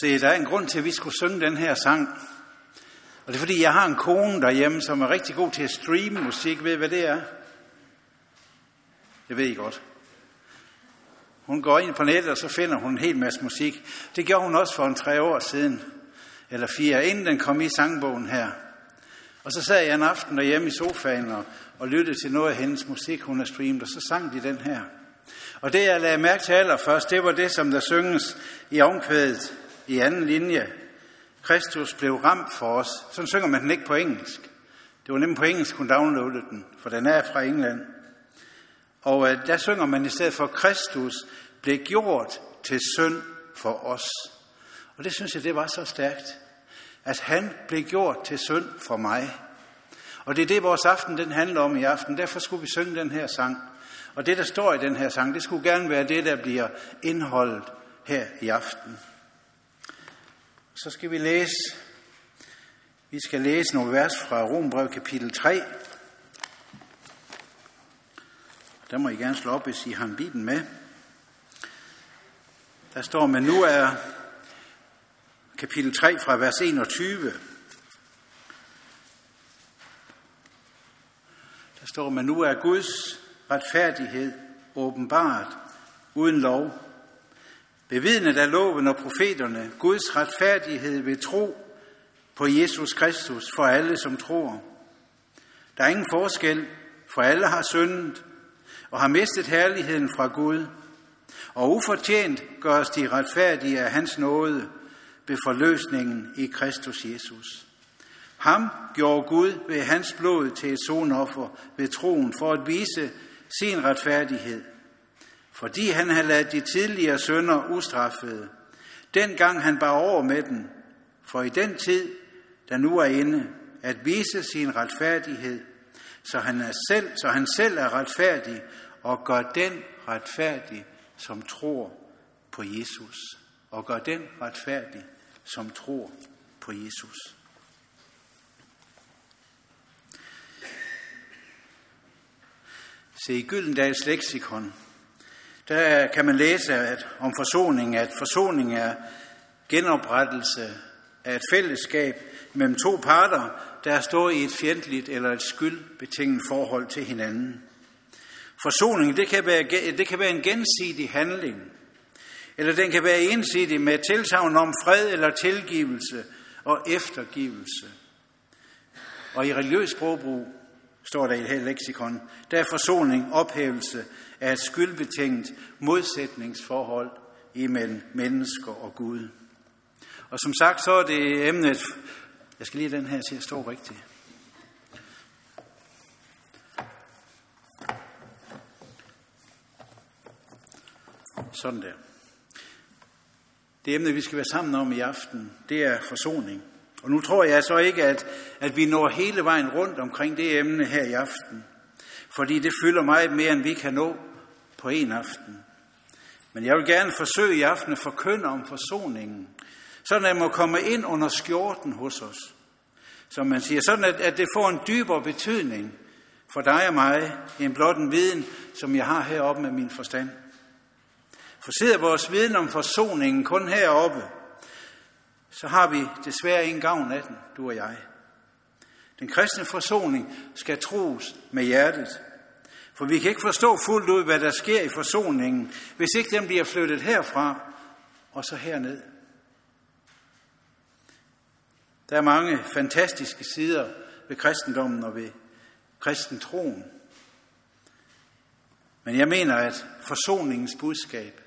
Se, der er en grund til, at vi skulle synge den her sang. Og det er fordi, jeg har en kone derhjemme, som er rigtig god til at streame musik. Ved I, hvad det er? Det ved I godt. Hun går ind på nettet, og så finder hun en hel masse musik. Det gjorde hun også for en tre år siden, eller fire, inden den kom i sangbogen her. Og så sad jeg en aften derhjemme i sofaen og, og lyttede til noget af hendes musik, hun har streamet, og så sang de den her. Og det, jeg lagde mærke til allerførst, det var det, som der synges i omkvædet i anden linje. Kristus blev ramt for os. Sådan synger man den ikke på engelsk. Det var nemlig på engelsk, hun downloadede den, for den er fra England. Og øh, der synger man i stedet for, Kristus blev gjort til synd for os. Og det synes jeg, det var så stærkt, at han blev gjort til synd for mig. Og det er det, vores aften den handler om i aften. Derfor skulle vi synge den her sang. Og det, der står i den her sang, det skulle gerne være det, der bliver indholdet her i aften. Så skal vi læse, vi skal læse nogle vers fra Rombrev kapitel 3. Der må I gerne slå op, hvis I har en bibel med. Der står, men nu er kapitel 3 fra vers 21. Der står, men nu er Guds retfærdighed åbenbart uden lov. Bevidnet af loven og profeterne, Guds retfærdighed ved tro på Jesus Kristus for alle, som tror. Der er ingen forskel, for alle har syndet og har mistet herligheden fra Gud, og ufortjent gøres de retfærdige af hans nåde ved forløsningen i Kristus Jesus. Ham gjorde Gud ved hans blod til et sonoffer ved troen for at vise sin retfærdighed, fordi han havde ladet de tidligere sønder ustraffede, dengang han bar over med den, for i den tid, der nu er inde, at vise sin retfærdighed, så han, er selv, så han selv er retfærdig og gør den retfærdig, som tror på Jesus. Og gør den retfærdig, som tror på Jesus. Se i Gyldendals leksikon, der kan man læse at, om forsoning, at forsoning er genoprettelse af et fællesskab mellem to parter, der står i et fjendtligt eller et skyldbetinget forhold til hinanden. Forsoning, det kan, være, det kan være en gensidig handling, eller den kan være ensidig med tilsavn om fred eller tilgivelse og eftergivelse. Og i religiøs sprogbrug står der i et leksikon, der er forsoning ophævelse af et skyldbetinget modsætningsforhold imellem mennesker og Gud. Og som sagt, så er det emnet, jeg skal lige den her til at stå rigtigt. Sådan der. Det emne, vi skal være sammen om i aften, det er forsoning. Og nu tror jeg så ikke, at, at vi når hele vejen rundt omkring det emne her i aften. Fordi det fylder meget mere, end vi kan nå på en aften. Men jeg vil gerne forsøge i aften at forkynde om forsoningen. Sådan at man må komme ind under skjorten hos os. Som man siger, sådan at, at det får en dybere betydning for dig og mig, end blot en viden, som jeg har heroppe med min forstand. For sidder vores viden om forsoningen kun heroppe, så har vi desværre ingen gavn af den, du og jeg. Den kristne forsoning skal tros med hjertet. For vi kan ikke forstå fuldt ud, hvad der sker i forsoningen, hvis ikke den bliver flyttet herfra og så herned. Der er mange fantastiske sider ved kristendommen og ved kristentroen. Men jeg mener, at forsoningens budskab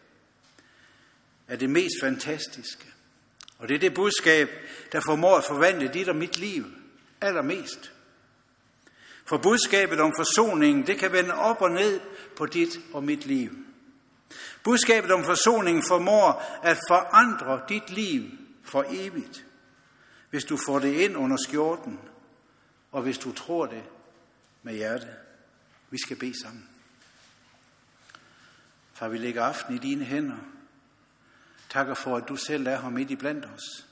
er det mest fantastiske. Og det er det budskab, der formår at forvandle dit og mit liv allermest. For budskabet om forsoningen, det kan vende op og ned på dit og mit liv. Budskabet om forsoningen formår at forandre dit liv for evigt, hvis du får det ind under skjorten, og hvis du tror det med hjertet. Vi skal bede sammen. Far, vi lægger aften i dine hænder. Takker for, at du selv er her midt i blandt os.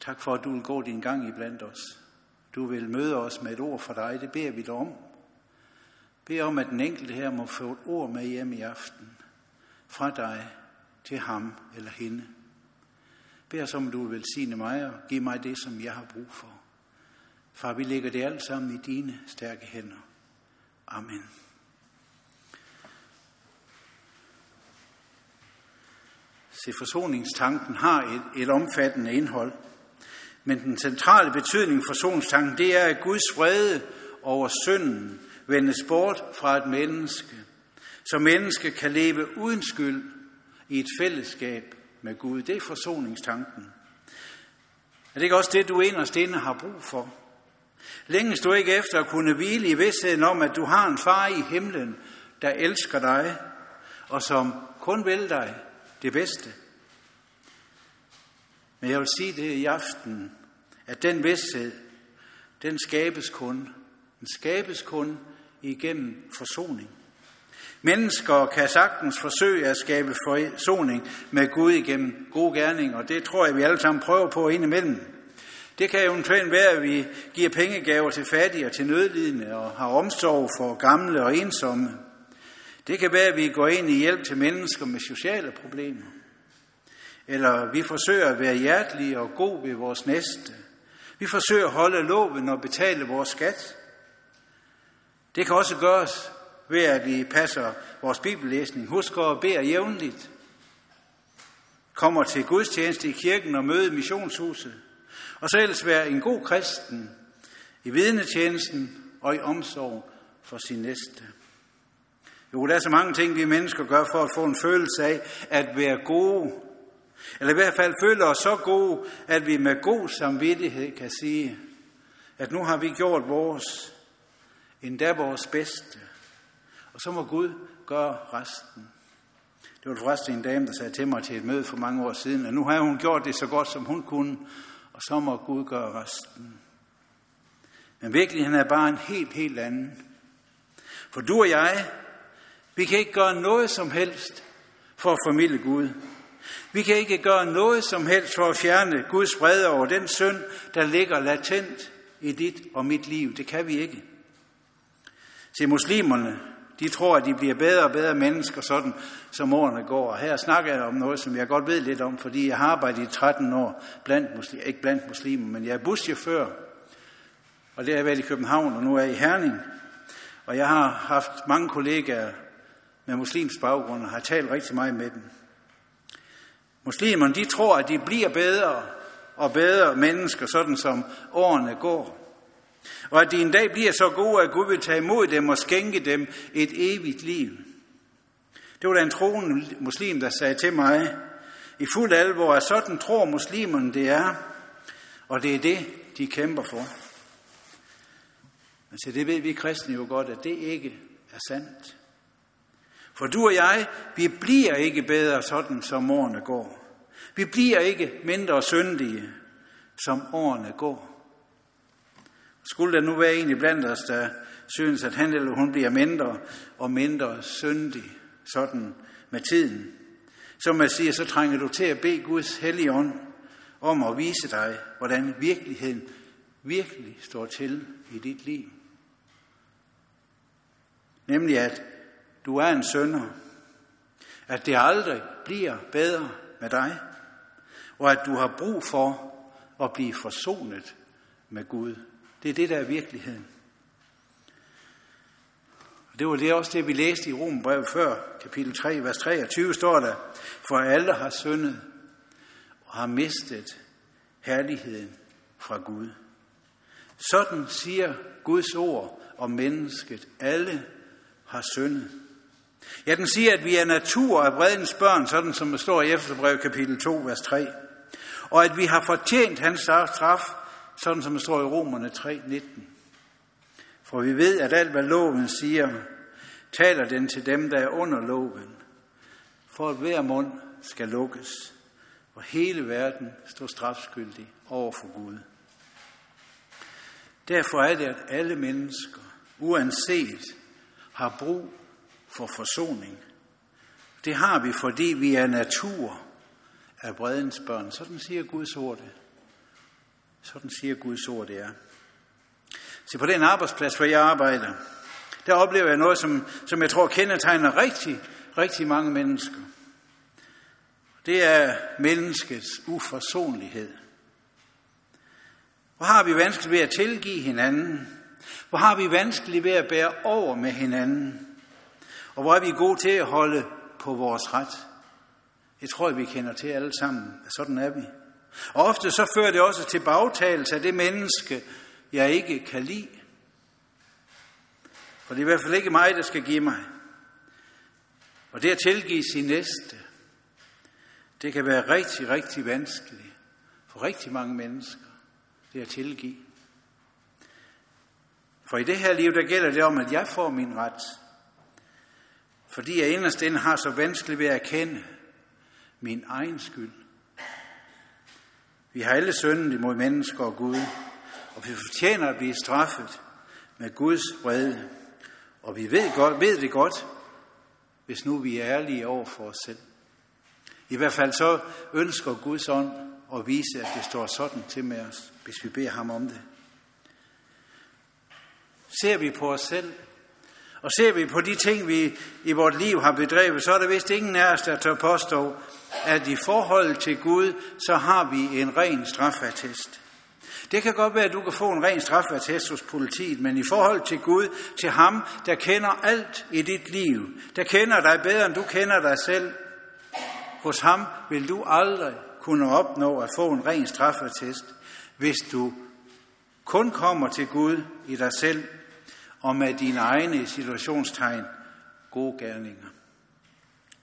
Tak for, at du vil gå din gang i blandt os. Du vil møde os med et ord for dig. Det beder vi dig om. Bed om, at den enkelte her må få et ord med hjem i aften. Fra dig til ham eller hende. Bed os om, at du vil velsigne mig og give mig det, som jeg har brug for. Far, vi lægger det alt sammen i dine stærke hænder. Amen. Til forsoningstanken har et, et omfattende indhold. Men den centrale betydning for forsoningstanken, det er, at Guds vrede over synden vendes bort fra et menneske, så menneske kan leve uden skyld i et fællesskab med Gud. Det er forsoningstanken. Er det ikke også det, du inderst inde har brug for? Længes du ikke efter at kunne hvile i vidstheden om, at du har en far i himlen, der elsker dig, og som kun vil dig det bedste? Men jeg vil sige det i aften, at den vidsthed, den skabes kun. Den skabes kun igennem forsoning. Mennesker kan sagtens forsøge at skabe forsoning med Gud igennem gode gerninger, og det tror jeg, vi alle sammen prøver på indimellem. Det kan eventuelt være, at vi giver pengegaver til fattige og til nødlidende og har omsorg for gamle og ensomme. Det kan være, at vi går ind i hjælp til mennesker med sociale problemer. Eller vi forsøger at være hjertelige og gode ved vores næste. Vi forsøger at holde loven og betale vores skat. Det kan også gøres ved, at vi passer vores bibellæsning, husker at bede jævnligt, kommer til gudstjeneste i kirken og møde missionshuset, og så ellers være en god kristen i vidnetjenesten og i omsorg for sin næste. Jo, der er så mange ting, vi mennesker gør for at få en følelse af at være gode. Eller i hvert fald føle os så gode, at vi med god samvittighed kan sige, at nu har vi gjort vores, endda vores bedste. Og så må Gud gøre resten. Det var forresten en dame, der sagde til mig til et møde for mange år siden, at nu har hun gjort det så godt, som hun kunne, og så må Gud gøre resten. Men virkeligheden er bare en helt, helt anden. For du og jeg, vi kan ikke gøre noget som helst for at formidle Gud. Vi kan ikke gøre noget som helst for at fjerne Guds brede over den synd, der ligger latent i dit og mit liv. Det kan vi ikke. Se, muslimerne, de tror, at de bliver bedre og bedre mennesker, sådan som årene går. Og her snakker jeg om noget, som jeg godt ved lidt om, fordi jeg har arbejdet i 13 år, blandt muslimer, ikke blandt muslimer, men jeg er buschauffør. Og det har jeg været i København, og nu er jeg i Herning. Og jeg har haft mange kollegaer med muslims baggrund, og har talt rigtig meget med dem. Muslimerne, de tror, at de bliver bedre og bedre mennesker, sådan som årene går. Og at de en dag bliver så gode, at Gud vil tage imod dem og skænke dem et evigt liv. Det var da en troende muslim, der sagde til mig, i fuld alvor, at sådan tror muslimerne det er, og det er det, de kæmper for. Men så det ved vi kristne jo godt, at det ikke er sandt. For du og jeg, vi bliver ikke bedre sådan, som årene går. Vi bliver ikke mindre syndige, som årene går. Skulle der nu være en i blandt os, der synes, at han eller hun bliver mindre og mindre syndig, sådan med tiden, så man siger, så trænger du til at bede Guds hellige ånd om at vise dig, hvordan virkeligheden virkelig står til i dit liv. Nemlig at du er en sønder, at det aldrig bliver bedre med dig, og at du har brug for at blive forsonet med Gud. Det er det, der er virkeligheden. Og det var det også det, vi læste i Rombrevet før, kapitel 3, vers 23, står der, for alle har syndet og har mistet herligheden fra Gud. Sådan siger Guds ord om mennesket. Alle har syndet. Ja, den siger, at vi er natur af bredens børn, sådan som det står i Efterbrev kapitel 2, vers 3. Og at vi har fortjent hans straf, sådan som det står i Romerne 3:19. For vi ved, at alt hvad loven siger, taler den til dem, der er under loven, for at hver mund skal lukkes, og hele verden står strafskyldig over for Gud. Derfor er det, at alle mennesker, uanset, har brug for forsoning. Det har vi, fordi vi er natur af bredens børn. Sådan siger Guds ord det. Sådan siger Guds ord, det er. Så på den arbejdsplads, hvor jeg arbejder, der oplever jeg noget, som, som jeg tror kendetegner rigtig, rigtig mange mennesker. det er menneskets uforsonlighed. Hvor har vi vanskeligt ved at tilgive hinanden? Hvor har vi vanskeligt ved at bære over med hinanden? Og hvor er vi gode til at holde på vores ret? Jeg tror, vi kender til alle sammen. Sådan er vi. Og ofte så fører det også til bagtagelse af det menneske, jeg ikke kan lide. For det er i hvert fald ikke mig, der skal give mig. Og det at tilgive sin næste, det kan være rigtig, rigtig vanskeligt for rigtig mange mennesker. Det at tilgive. For i det her liv, der gælder det om, at jeg får min ret. Fordi jeg inderst inde har så vanskeligt ved at erkende min egen skyld. Vi har alle syndet imod mennesker og Gud, og vi fortjener at blive straffet med Guds vrede. Og vi ved, godt, ved det godt, hvis nu vi er ærlige over for os selv. I hvert fald så ønsker Guds ånd at vise, at det står sådan til med os, hvis vi beder ham om det. Ser vi på os selv, og ser vi på de ting, vi i vort liv har bedrevet, så er der vist ingen af os, der tør påstå, at i forhold til Gud, så har vi en ren strafattest. Det kan godt være, at du kan få en ren strafattest hos politiet, men i forhold til Gud, til ham, der kender alt i dit liv, der kender dig bedre, end du kender dig selv, hos ham vil du aldrig kunne opnå at få en ren strafattest, hvis du kun kommer til Gud i dig selv og med dine egne situationstegn gode gerninger.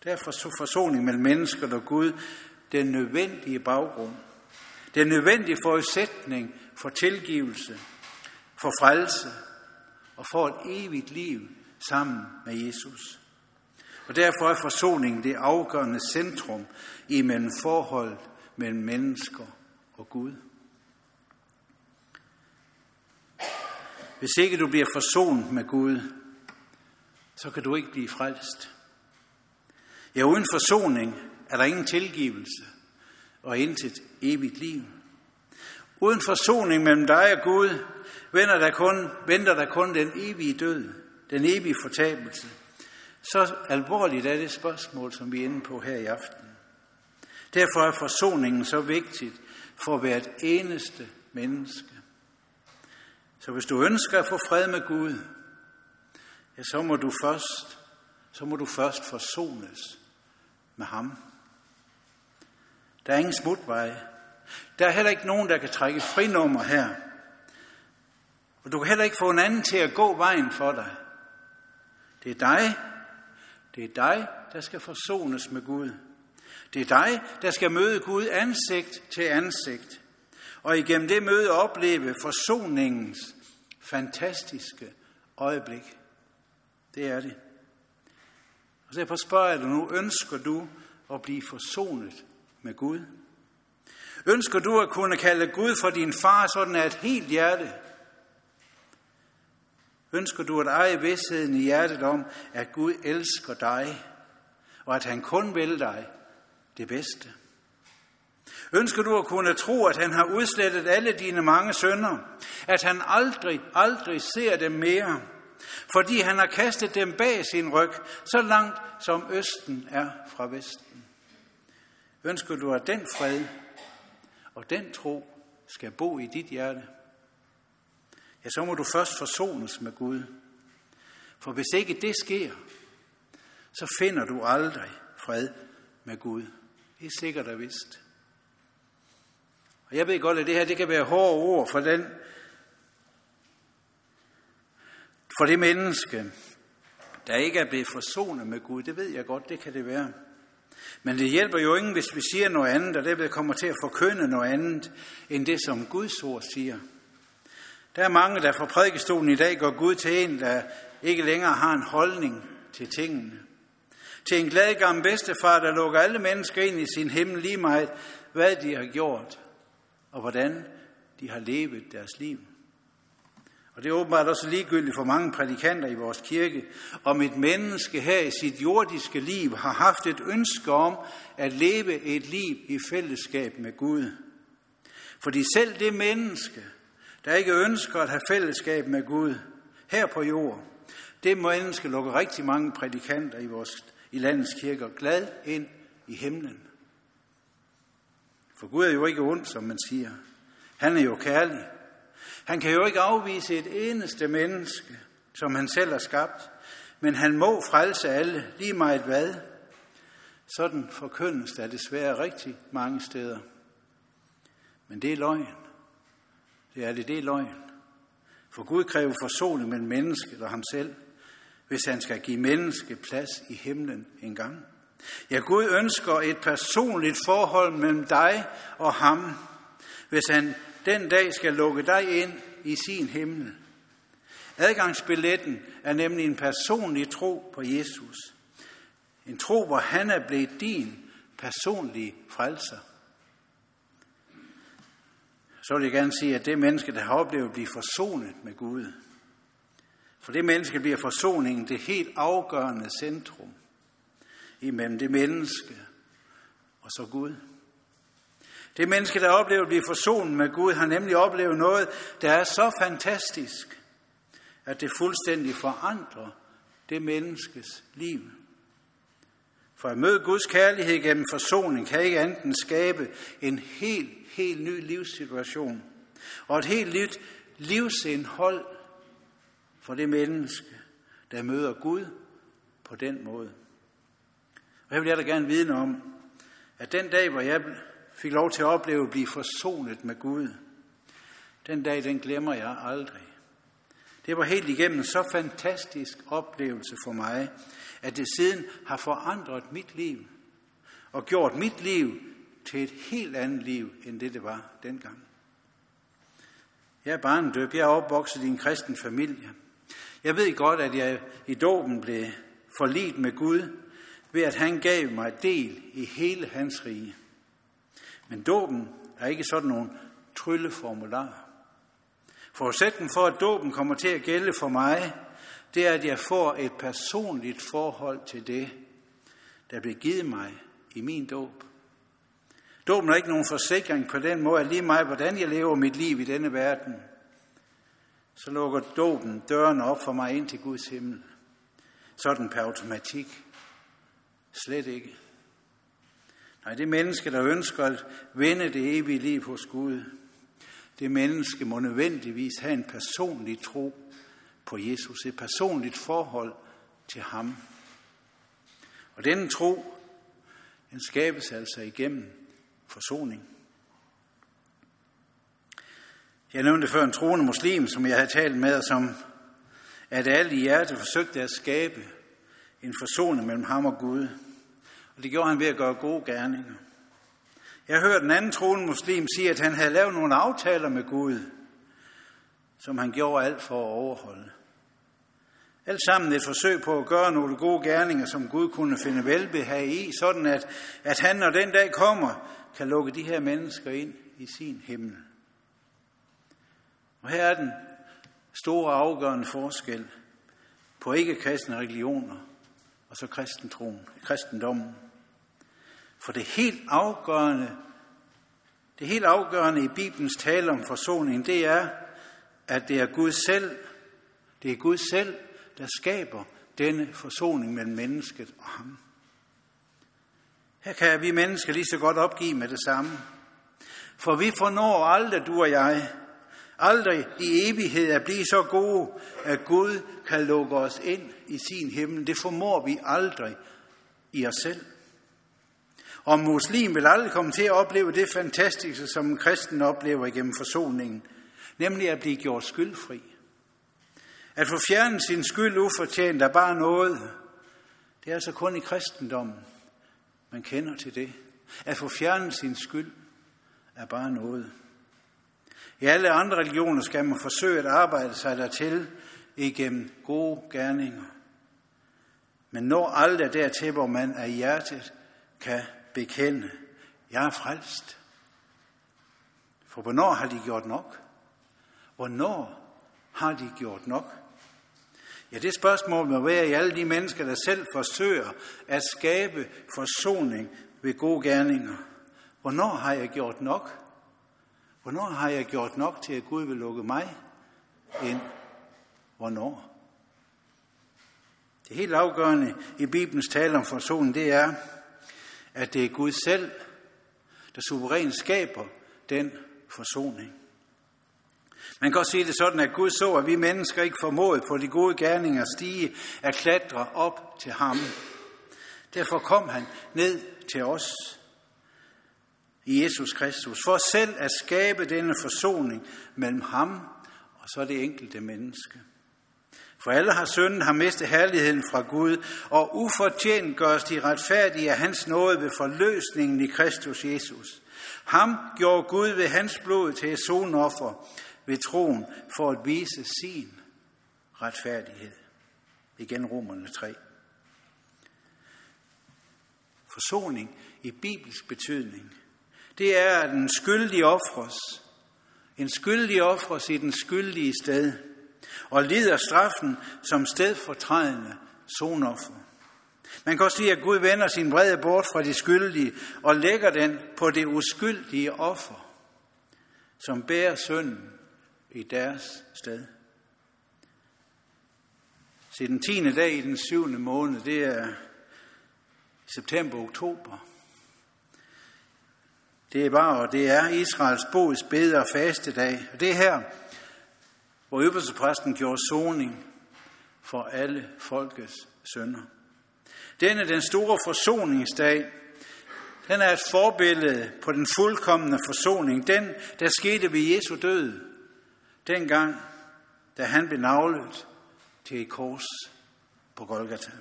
Derfor så forsoning mellem mennesker og Gud den nødvendige baggrund. Den nødvendige forudsætning for tilgivelse, for frelse og for et evigt liv sammen med Jesus. Og derfor er forsoningen det afgørende centrum i forhold mellem mennesker og Gud. Hvis ikke du bliver forsonet med Gud, så kan du ikke blive frelst. Ja, uden forsoning er der ingen tilgivelse og intet evigt liv. Uden forsoning mellem dig og Gud venter der kun, venter der kun den evige død, den evige fortabelse. Så alvorligt er det spørgsmål, som vi er inde på her i aften. Derfor er forsoningen så vigtigt for hvert eneste menneske. Så hvis du ønsker at få fred med Gud, ja, så må du først, så må du først forsones med ham. Der er ingen smutvej. Der er heller ikke nogen, der kan trække frinummer her. Og du kan heller ikke få en anden til at gå vejen for dig. Det er dig, det er dig, der skal forsones med Gud. Det er dig, der skal møde Gud ansigt til ansigt. Og igennem det møde opleve forsoningens fantastiske øjeblik. Det er det. Og derfor spørger jeg dig nu, ønsker du at blive forsonet med Gud? Ønsker du at kunne kalde Gud for din far sådan af et helt hjerte? Ønsker du at eje vidstheden i hjertet om, at Gud elsker dig, og at han kun vil dig det bedste? Ønsker du at kunne tro, at han har udslettet alle dine mange sønder, at han aldrig, aldrig ser dem mere, fordi han har kastet dem bag sin ryg, så langt som Østen er fra Vesten? Ønsker du, at den fred og den tro skal bo i dit hjerte? Ja, så må du først forsones med Gud. For hvis ikke det sker, så finder du aldrig fred med Gud. Det er sikkert og vist. Og jeg ved godt, at det her det kan være hårde ord for den, for det menneske, der ikke er blevet forsonet med Gud. Det ved jeg godt, det kan det være. Men det hjælper jo ingen, hvis vi siger noget andet, og det kommer til at forkynde noget andet, end det, som Guds ord siger. Der er mange, der fra prædikestolen i dag går Gud til en, der ikke længere har en holdning til tingene. Til en glad gammel bedstefar, der lukker alle mennesker ind i sin himmel lige meget, hvad de har gjort, og hvordan de har levet deres liv. Og det er åbenbart også ligegyldigt for mange prædikanter i vores kirke, om et menneske her i sit jordiske liv har haft et ønske om at leve et liv i fællesskab med Gud. Fordi selv det menneske, der ikke ønsker at have fællesskab med Gud her på jord, det menneske lukker rigtig mange prædikanter i, vores, i landets kirker glad ind i himlen. For Gud er jo ikke ond, som man siger. Han er jo kærlig. Han kan jo ikke afvise et eneste menneske, som han selv har skabt, men han må frelse alle, lige meget hvad. Sådan forkyndes der desværre rigtig mange steder. Men det er løgn. Det er det, det er løgn. For Gud kræver forsoning mellem mennesket og ham selv, hvis han skal give mennesket plads i himlen en gang. Ja, Gud ønsker et personligt forhold mellem dig og ham, hvis han den dag skal lukke dig ind i sin himmel. Adgangsbilletten er nemlig en personlig tro på Jesus. En tro, hvor han er blevet din personlige frelser. Så vil jeg gerne sige, at det menneske, der har oplevet at blive forsonet med Gud, for det menneske bliver forsoningen det helt afgørende centrum imellem det menneske og så Gud. Det menneske, der oplever at blive forsonet med Gud, har nemlig oplevet noget, der er så fantastisk, at det fuldstændig forandrer det menneskes liv. For at møde Guds kærlighed gennem forsoning kan ikke andet skabe en helt, helt ny livssituation og et helt nyt livsindhold for det menneske, der møder Gud på den måde. Og jeg vil jeg da gerne vidne om, at den dag, hvor jeg fik lov til at opleve at blive forsonet med Gud, den dag, den glemmer jeg aldrig. Det var helt igennem en så fantastisk oplevelse for mig, at det siden har forandret mit liv og gjort mit liv til et helt andet liv, end det det var dengang. Jeg er barndøb, jeg er opvokset i en kristen familie. Jeg ved godt, at jeg i dåben blev forlidt med Gud, ved at han gav mig del i hele hans rige. Men dåben er ikke sådan nogle trylleformular. Forudsætningen for, at dåben kommer til at gælde for mig, det er, at jeg får et personligt forhold til det, der bliver givet mig i min dåb. Dåben er ikke nogen forsikring på den måde, at lige mig, hvordan jeg lever mit liv i denne verden, så lukker dåben dørene op for mig ind til Guds himmel. Sådan per automatik. Slet ikke. Nej, det menneske, der ønsker at vende det evige liv hos Gud, det menneske må nødvendigvis have en personlig tro på Jesus, et personligt forhold til ham. Og denne tro, den skabes altså igennem forsoning. Jeg nævnte før en troende muslim, som jeg havde talt med, og som at alle i hjertet forsøgte at skabe en forsoning mellem ham og Gud. Og det gjorde han ved at gøre gode gerninger. Jeg hørte en anden troende muslim sige, at han havde lavet nogle aftaler med Gud, som han gjorde alt for at overholde. Alt sammen et forsøg på at gøre nogle gode gerninger, som Gud kunne finde velbehag i, sådan at, at han, når den dag kommer, kan lukke de her mennesker ind i sin himmel. Og her er den store afgørende forskel på ikke-kristne religioner og så kristentroen, kristendommen. For det helt afgørende, det helt afgørende i Bibelens tale om forsoning, det er, at det er Gud selv, det er Gud selv, der skaber denne forsoning mellem mennesket og ham. Her kan vi mennesker lige så godt opgive med det samme. For vi fornår aldrig, du og jeg, aldrig i evighed at blive så gode, at Gud kan lukke os ind i sin himmel. Det formår vi aldrig i os selv. Og muslim vil aldrig komme til at opleve det fantastiske, som en kristen oplever igennem forsoningen, nemlig at blive gjort skyldfri. At få fjernet sin skyld ufortjent er bare noget. Det er altså kun i kristendommen, man kender til det. At få fjernet sin skyld er bare noget. I alle andre religioner skal man forsøge at arbejde sig dertil igennem gode gerninger. Men når aldrig dertil, hvor man af hjertet kan bekende, jeg er frelst. For hvornår har de gjort nok? Hvornår har de gjort nok? Ja, det spørgsmål må være i alle de mennesker, der selv forsøger at skabe forsoning ved gode gerninger. Hvornår har jeg gjort nok? Hvornår har jeg gjort nok til, at Gud vil lukke mig ind? Hvornår? Det helt afgørende i Bibelens tale om forsoning, det er, at det er Gud selv, der suverænt skaber den forsoning. Man kan også sige det sådan, at Gud så, at vi mennesker ikke formåede på de gode gerninger stige at klatre op til ham. Derfor kom han ned til os i Jesus Kristus, for selv at skabe denne forsoning mellem ham og så det enkelte menneske. For alle har synden har mistet herligheden fra Gud, og ufortjent gøres de retfærdige af hans nåde ved forløsningen i Kristus Jesus. Ham gjorde Gud ved hans blod til et sonoffer ved troen for at vise sin retfærdighed. Igen Romerne 3. Forsoning i bibelsk betydning, det er, at den skyldige offres. En skyldig offres i den skyldige sted og lider straffen som stedfortrædende sonoffer. Man kan også sige, at Gud vender sin brede bort fra de skyldige og lægger den på det uskyldige offer, som bærer synden i deres sted. Se, den 10. dag i den 7. måned, det er september-oktober. Det er bare, og det er Israels bods bede og faste dag. Og det er her, hvor øverstepræsten gjorde soning for alle folkets sønder. Denne den store forsoningsdag, den er et forbillede på den fuldkommende forsoning, den der skete ved Jesu død, dengang, da han blev navlet til et kors på Golgata.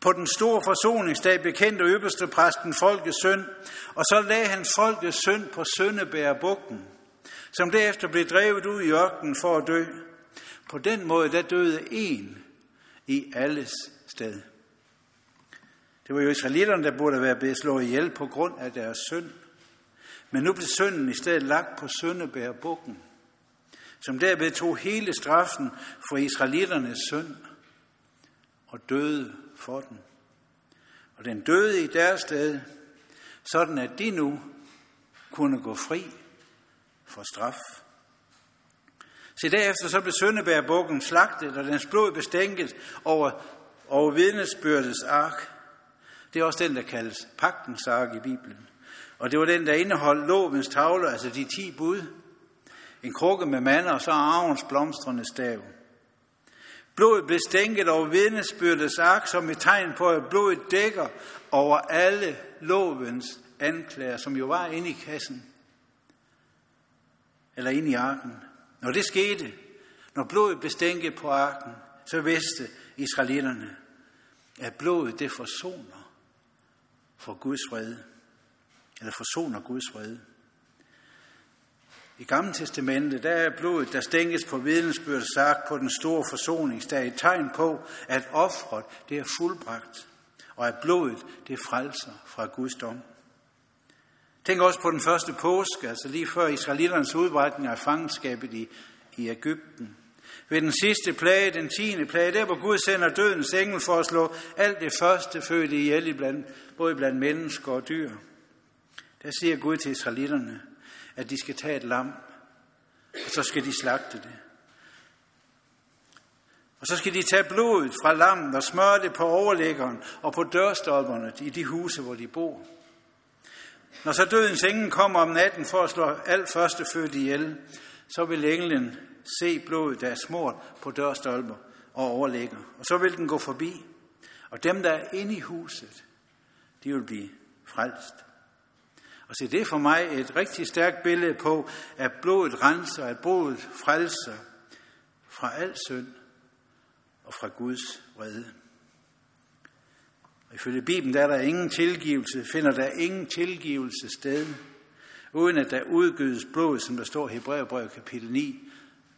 På den store forsoningsdag bekendte øverste præsten folkets synd, og så lagde han folkets synd på Søndebærbukken, som derefter blev drevet ud i ørkenen for at dø. På den måde, der døde en i alles sted. Det var jo israelitterne, der burde være blevet slået ihjel på grund af deres synd. Men nu blev synden i stedet lagt på Søndebærbukken, som derved tog hele straffen for israelitternes synd og døde for den. Og den døde i deres sted, sådan at de nu kunne gå fri for straf. Se, derefter så blev Søndebærbukken slagtet, og dens blod bestænket over, over vidnesbyrdets ark. Det er også den, der kaldes pagtens ark i Bibelen. Og det var den, der indeholdt lovens tavler, altså de ti bud. En krukke med mander, og så arvens blomstrende stav. Blodet blev stænket over vidnesbyrdets ark som et tegn på, at blodet dækker over alle lovens anklager, som jo var inde i kassen. Eller ind i arken. Når det skete, når blodet blev stænket på arken, så vidste israelitterne, at blodet det forsoner for Guds vrede. Eller forsoner Guds vrede. I Gamle Testamentet, der er blodet, der stænkes på vidensbyrdet sagt på den store forsoningsdag, et tegn på, at offret, det er fuldbragt, og at blodet, det frelser fra Guds dom. Tænk også på den første påske, altså lige før israeliternes udbrækning af fangenskabet i, i Ægypten. Ved den sidste plage, den tiende plage, der hvor Gud sender dødens engel for at slå alt det første fødte ihjel, blandt, både blandt mennesker og dyr. Der siger Gud til israelitterne, at de skal tage et lam, og så skal de slagte det. Og så skal de tage blodet fra lammet og smøre det på overlæggeren og på dørstolperne i de huse, hvor de bor. Når så dødens engel kommer om natten for at slå alt født ihjel, så vil englen se blodet, der er smurt på dørstolper og overlægger. Og så vil den gå forbi. Og dem, der er inde i huset, de vil blive frelst. Og se, det er for mig et rigtig stærkt billede på, at blodet renser, at blodet frelser fra al synd og fra Guds vrede. Ifølge Bibelen der er der ingen tilgivelse, finder der ingen tilgivelse sted, uden at der udgydes blod, som der står i Hebræerbrevet kapitel 9,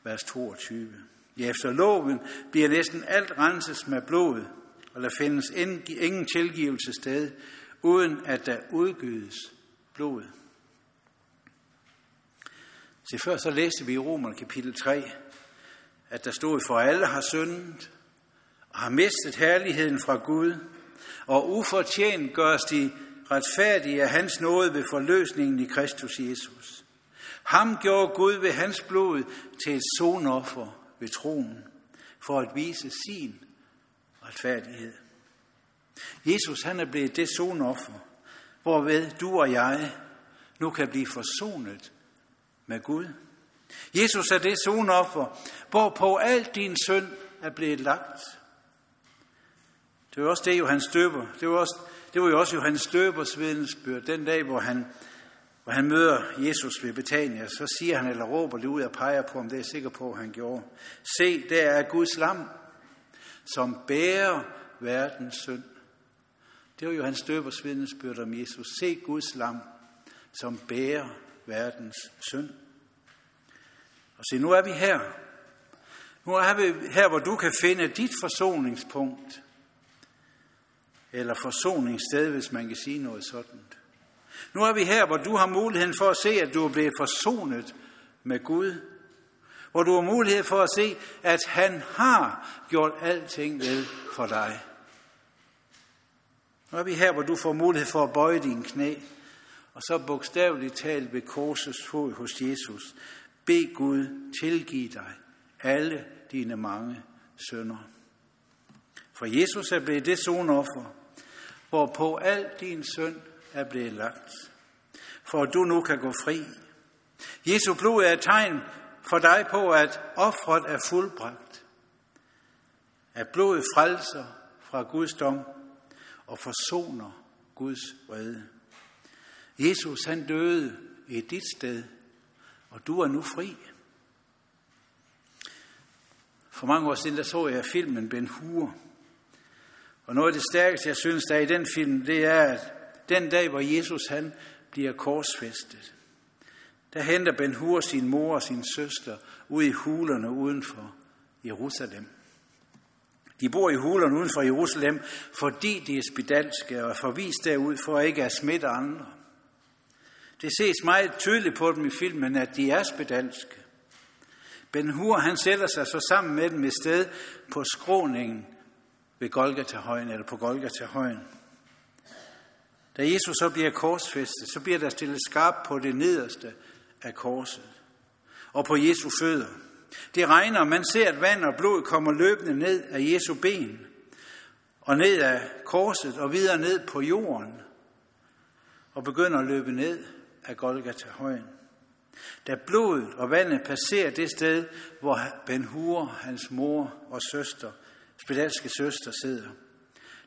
vers 22. Ja, efter loven bliver næsten alt renses med blod, og der findes ingen tilgivelse sted, uden at der udgydes blod. Se, før så læste vi i Romer kapitel 3, at der stod, for alle har syndet og har mistet herligheden fra Gud, og ufortjent gøres de retfærdige af hans nåde ved forløsningen i Kristus Jesus. Ham gjorde Gud ved hans blod til et sonoffer ved troen, for at vise sin retfærdighed. Jesus han er blevet det sonoffer, hvorved du og jeg nu kan blive forsonet med Gud. Jesus er det sonoffer, hvorpå al din synd er blevet lagt. Det var også det, Johannes Døber. Det var, også, det var jo også Johannes Døbers vidensbyrd. Den dag, hvor han, hvor han møder Jesus ved Betania, så siger han, eller råber det ud og peger på, om det er sikker på, at han gjorde. Se, der er Guds lam, som bærer verdens synd. Det var Johannes Døbers vidnesbyrd om Jesus. Se Guds lam, som bærer verdens synd. Og se, nu er vi her. Nu er vi her, hvor du kan finde dit forsoningspunkt. Eller forsoningssted, hvis man kan sige noget sådan. Nu er vi her, hvor du har muligheden for at se, at du er blevet forsonet med Gud. Hvor du har mulighed for at se, at han har gjort alting vel for dig. Nu er vi her, hvor du får mulighed for at bøje dine knæ, og så bogstaveligt talt ved korsets fod hos Jesus. Bed Gud tilgive dig alle dine mange sønder. For Jesus er blevet det sonoffer, hvorpå al din synd er blevet lagt, for at du nu kan gå fri. Jesu blod er et tegn for dig på, at offret er fuldbragt. At blodet frelser fra Guds dom og forsoner Guds vrede. Jesus han døde i dit sted, og du er nu fri. For mange år siden der så jeg filmen Ben Hur. Og noget af det stærkeste, jeg synes, der er i den film, det er, at den dag, hvor Jesus han bliver korsfæstet, der henter Ben Hur sin mor og sin søster ud i hulerne uden for Jerusalem. De bor i hulerne uden for Jerusalem, fordi de er spedalske og er forvist derud for at ikke at smitte andre. Det ses meget tydeligt på dem i filmen, at de er spedalske. Ben Hur, han sætter sig så sammen med dem et sted på skråningen ved Golgata-højen, eller på Golgata-højen. Da Jesus så bliver korsfæstet, så bliver der stillet skarp på det nederste af korset og på Jesu fødder. Det regner, man ser, at vand og blod kommer løbende ned af Jesu ben og ned af korset og videre ned på jorden og begynder at løbe ned af Golgata-højen. Da blodet og vandet passerer det sted, hvor Ben Hur, hans mor og søster, spedalske søster, sidder,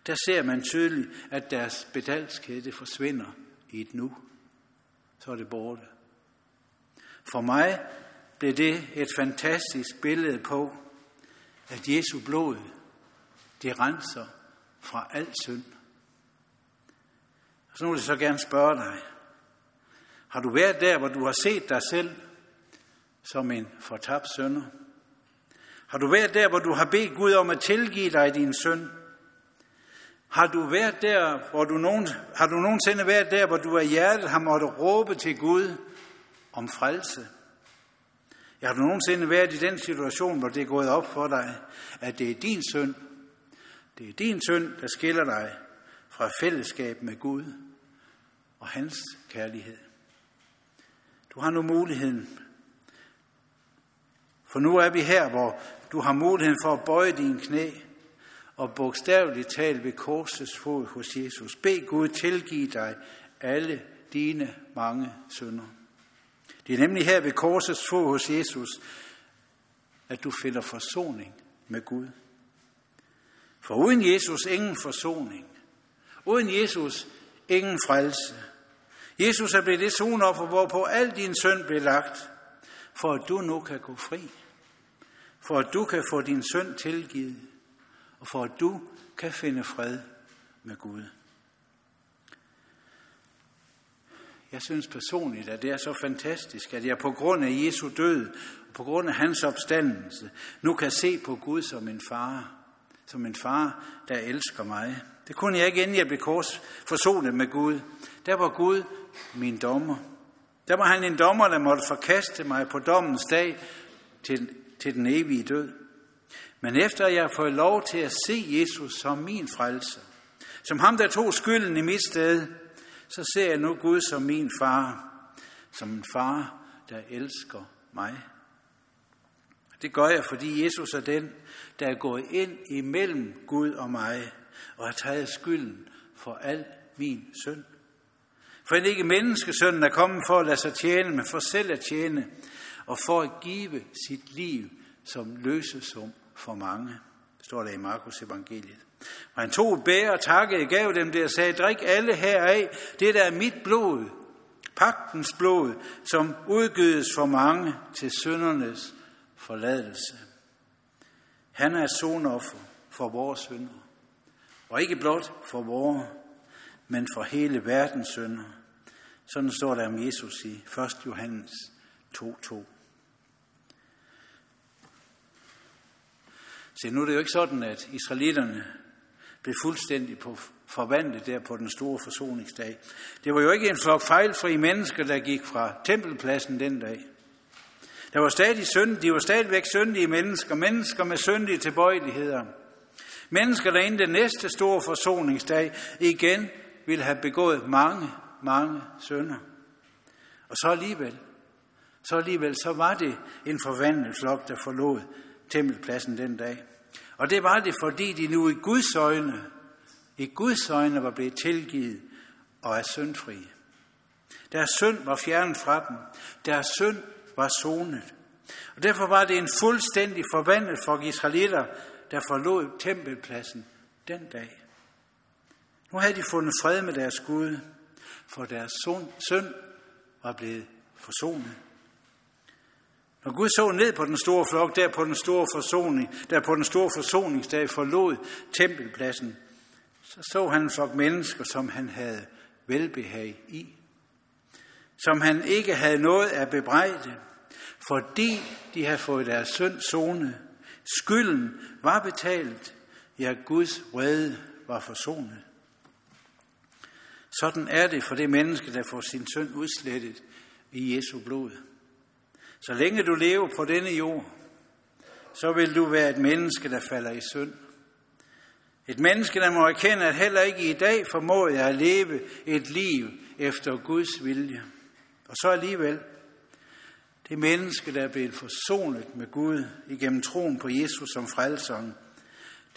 der ser man tydeligt, at deres spedalskhed det forsvinder i et nu. Så er det borte. For mig blev det et fantastisk billede på, at Jesu blod, det renser fra al synd. Så nu vil jeg så gerne spørge dig, har du været der, hvor du har set dig selv som en fortabt sønder? Har du været der, hvor du har bedt Gud om at tilgive dig din synd? Har du været der, hvor du nogen, har du nogensinde været der, hvor du af hjertet har måttet råbe til Gud om frelse? Jeg har du nogensinde været i den situation, hvor det er gået op for dig, at det er din synd, det er din synd, der skiller dig fra fællesskab med Gud og hans kærlighed. Du har nu muligheden, for nu er vi her, hvor du har muligheden for at bøje dine knæ og bogstaveligt tale ved korsets fod hos Jesus. Bed Gud tilgive dig alle dine mange synder. Det er nemlig her ved korsets fod hos Jesus, at du finder forsoning med Gud. For uden Jesus ingen forsoning. Uden Jesus ingen frelse. Jesus er blevet det sonoffer, hvorpå al din synd blev lagt, for at du nu kan gå fri. For at du kan få din synd tilgivet, og for at du kan finde fred med Gud. Jeg synes personligt, at det er så fantastisk, at jeg på grund af Jesu død og på grund af hans opstandelse nu kan se på Gud som en far. Som en far, der elsker mig. Det kunne jeg ikke, inden jeg blev kors forsonet med Gud. Der var Gud min dommer. Der var han en dommer, der måtte forkaste mig på dommens dag til, til den evige død. Men efter jeg har fået lov til at se Jesus som min frelse, som ham, der tog skylden i mit sted, så ser jeg nu Gud som min far, som en far, der elsker mig. Det gør jeg, fordi Jesus er den, der er gået ind imellem Gud og mig, og har taget skylden for al min synd. For end ikke menneskesønnen er kommet for at lade sig tjene, men for selv at tjene, og for at give sit liv som løsesum for mange, står der i Markus evangeliet. Og han tog et bære og takkede, gav dem det og sagde, drik alle heraf, det der er mit blod, pagtens blod, som udgydes for mange til syndernes forladelse. Han er sonoffer for vores synder, og ikke blot for vores, men for hele verdens synder. Sådan står der om Jesus i 1. Johannes 2.2. Se, nu er det jo ikke sådan, at israelitterne blev fuldstændig på forvandlet der på den store forsoningsdag. Det var jo ikke en flok fejlfri mennesker, der gik fra tempelpladsen den dag. Der var stadig synd, de var stadigvæk syndige mennesker, mennesker med syndige tilbøjeligheder. Mennesker, der inden den næste store forsoningsdag igen ville have begået mange, mange synder. Og så alligevel, så alligevel, så var det en forvandlet flok, der forlod tempelpladsen den dag. Og det var det, fordi de nu i Guds øjne, i Guds øjne var blevet tilgivet og er syndfrie. Deres synd var fjernet fra dem. Deres synd var sonet. Og derfor var det en fuldstændig forvandlet for israelitter, der forlod tempelpladsen den dag. Nu havde de fundet fred med deres Gud, for deres synd var blevet forsonet. Når Gud så ned på den store flok, der på den store forsoning, der på den store forsoningsdag forlod tempelpladsen, så så han en flok mennesker, som han havde velbehag i. Som han ikke havde noget at bebrejde, fordi de havde fået deres synd zone. Skylden var betalt, ja Guds vrede var forsonet. Sådan er det for det menneske, der får sin synd udslettet i Jesu blod. Så længe du lever på denne jord, så vil du være et menneske, der falder i synd. Et menneske, der må erkende, at heller ikke i dag formår jeg at leve et liv efter Guds vilje. Og så alligevel, det menneske, der er blevet forsonet med Gud igennem troen på Jesus som frelseren,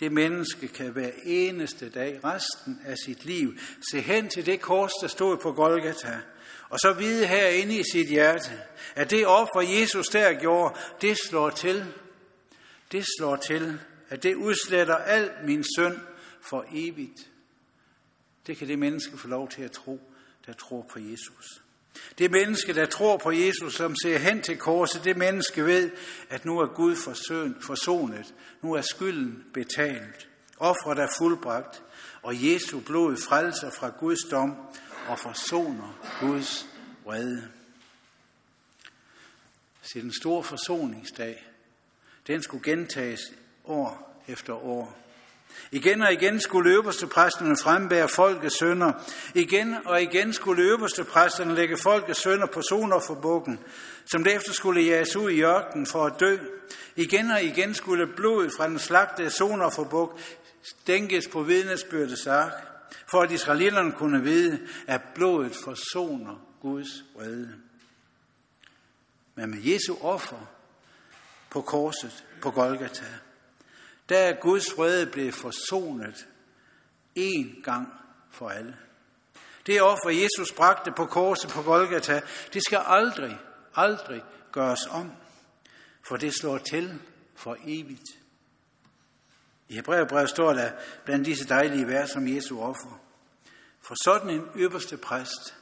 det menneske kan hver eneste dag, resten af sit liv, se hen til det kors, der stod på Golgata, og så vide herinde i sit hjerte, at det offer, Jesus der gjorde, det slår til. Det slår til, at det udsletter al min synd for evigt. Det kan det menneske få lov til at tro, der tror på Jesus. Det menneske, der tror på Jesus, som ser hen til korset, det menneske ved, at nu er Gud forsonet. Nu er skylden betalt. Offret er fuldbragt, og Jesu blod frelser fra Guds dom og forsoner Guds vrede. Så den store forsoningsdag, den skulle gentages år efter år. Igen og igen skulle øverste præsterne frembære folkets sønder. Igen og igen skulle øverste præsterne lægge folkets sønder på bukken, som derefter skulle jages ud i ørkenen for at dø. Igen og igen skulle blodet fra den slagte buk stænkes på vidnesbyrdes ark, for at israelitterne kunne vide, at blodet forsoner Guds vrede. Men med Jesu offer på korset på Golgata, der er Guds vrede blevet forsonet en gang for alle. Det offer, Jesus bragte på korset på Golgata, det skal aldrig, aldrig gøres om, for det slår til for evigt. I Hebræerbrevet står der blandt disse dejlige vers om Jesu offer. For sådan en øverste præst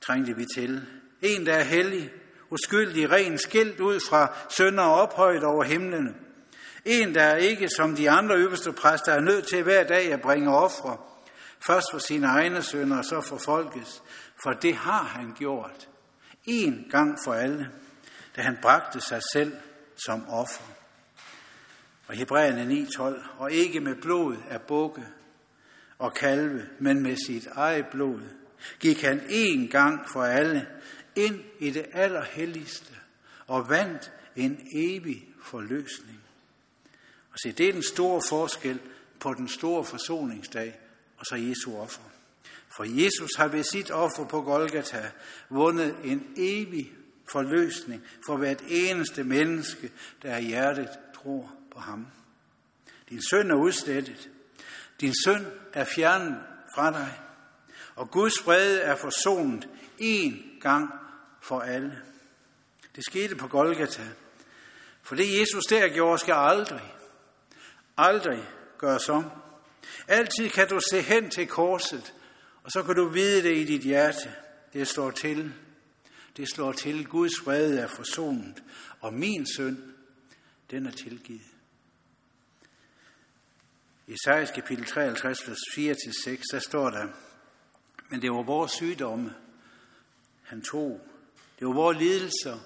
trængte vi til. En, der er hellig, uskyldig, ren, skilt ud fra sønder og ophøjet over himlene. En, der er ikke som de andre øverste præster er nødt til hver dag at bringe ofre. Først for sine egne sønder, og så for folkets. For det har han gjort. En gang for alle, da han bragte sig selv som offer. Og Hebræerne 9.12, og ikke med blod af bukke og kalve, men med sit eget blod, gik han en gang for alle ind i det allerhelligste og vandt en evig forløsning. Og se, det er den store forskel på den store forsoningsdag og så Jesu offer. For Jesus har ved sit offer på Golgata vundet en evig forløsning for hvert eneste menneske, der i hjertet tror på ham. Din søn er udslettet. Din søn er fjernet fra dig. Og Guds vrede er forsonet én gang for alle. Det skete på Golgata. For det Jesus der gjorde, skal aldrig, aldrig gøres om. Altid kan du se hen til korset, og så kan du vide det i dit hjerte. Det slår til. Det slår til. Guds vrede er forsonet, og min synd, den er tilgivet. I Esajas kapitel 53, vers 4-6, der står der, men det var vores sygdomme, han tog. Det var vores lidelser,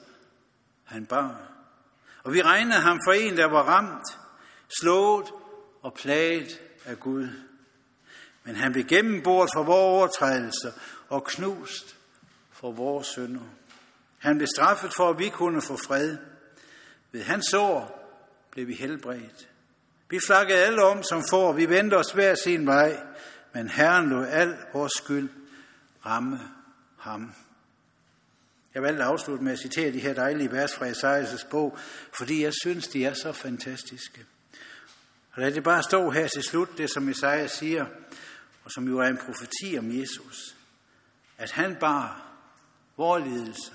han bar. Og vi regnede ham for en, der var ramt, slået og plaget af Gud. Men han blev gennemboret for vores overtrædelser og knust for vores synder. Han blev straffet for, at vi kunne få fred. Ved hans sår blev vi helbredt. Vi flakkede alle om som får, vi vendte os hver sin vej, men Herren lod al vores skyld ramme ham. Jeg valgte at afslutte med at citere de her dejlige vers fra Esajas' bog, fordi jeg synes, de er så fantastiske. Og lad det bare stå her til slut, det som Esajas siger, og som jo er en profeti om Jesus. At han bar vores lidelser.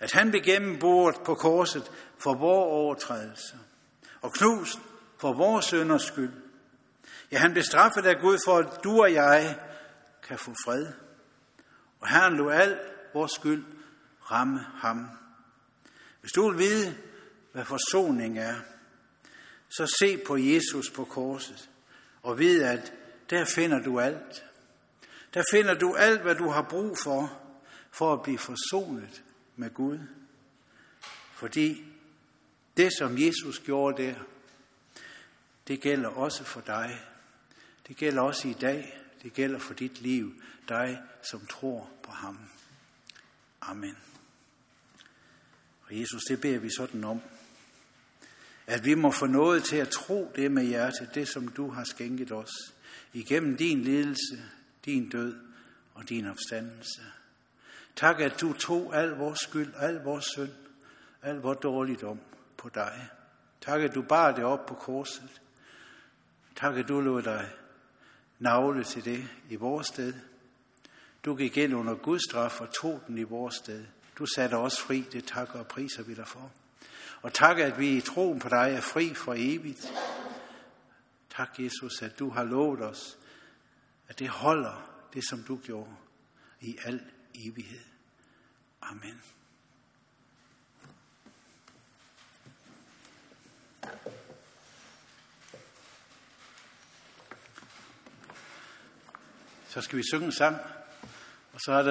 At han blev gennemboret på korset for vores overtrædelser. Og knust for vores sønders skyld. Ja, han blev straffet af Gud for, at du og jeg kan få fred. Og Herren lå al vores skyld ramme ham. Hvis du vil vide, hvad forsoning er, så se på Jesus på korset og vid, at der finder du alt. Der finder du alt, hvad du har brug for, for at blive forsonet med Gud. Fordi det, som Jesus gjorde der, det gælder også for dig. Det gælder også i dag. Det gælder for dit liv. Dig, som tror på ham. Amen. Og Jesus, det beder vi sådan om. At vi må få noget til at tro det med hjertet, det som du har skænket os. Igennem din lidelse, din død og din opstandelse. Tak, at du tog al vores skyld, al vores synd, al vores dårligdom på dig. Tak, at du bar det op på korset. Tak, at du lod dig navle til det i vores sted. Du gik ind under Guds straf og tog den i vores sted. Du satte os fri, det takker og priser vi dig for. Og tak, at vi i troen på dig er fri for evigt. Tak, Jesus, at du har lovet os, at det holder det, som du gjorde i al evighed. Amen. Så skal vi synge en sang, og så er der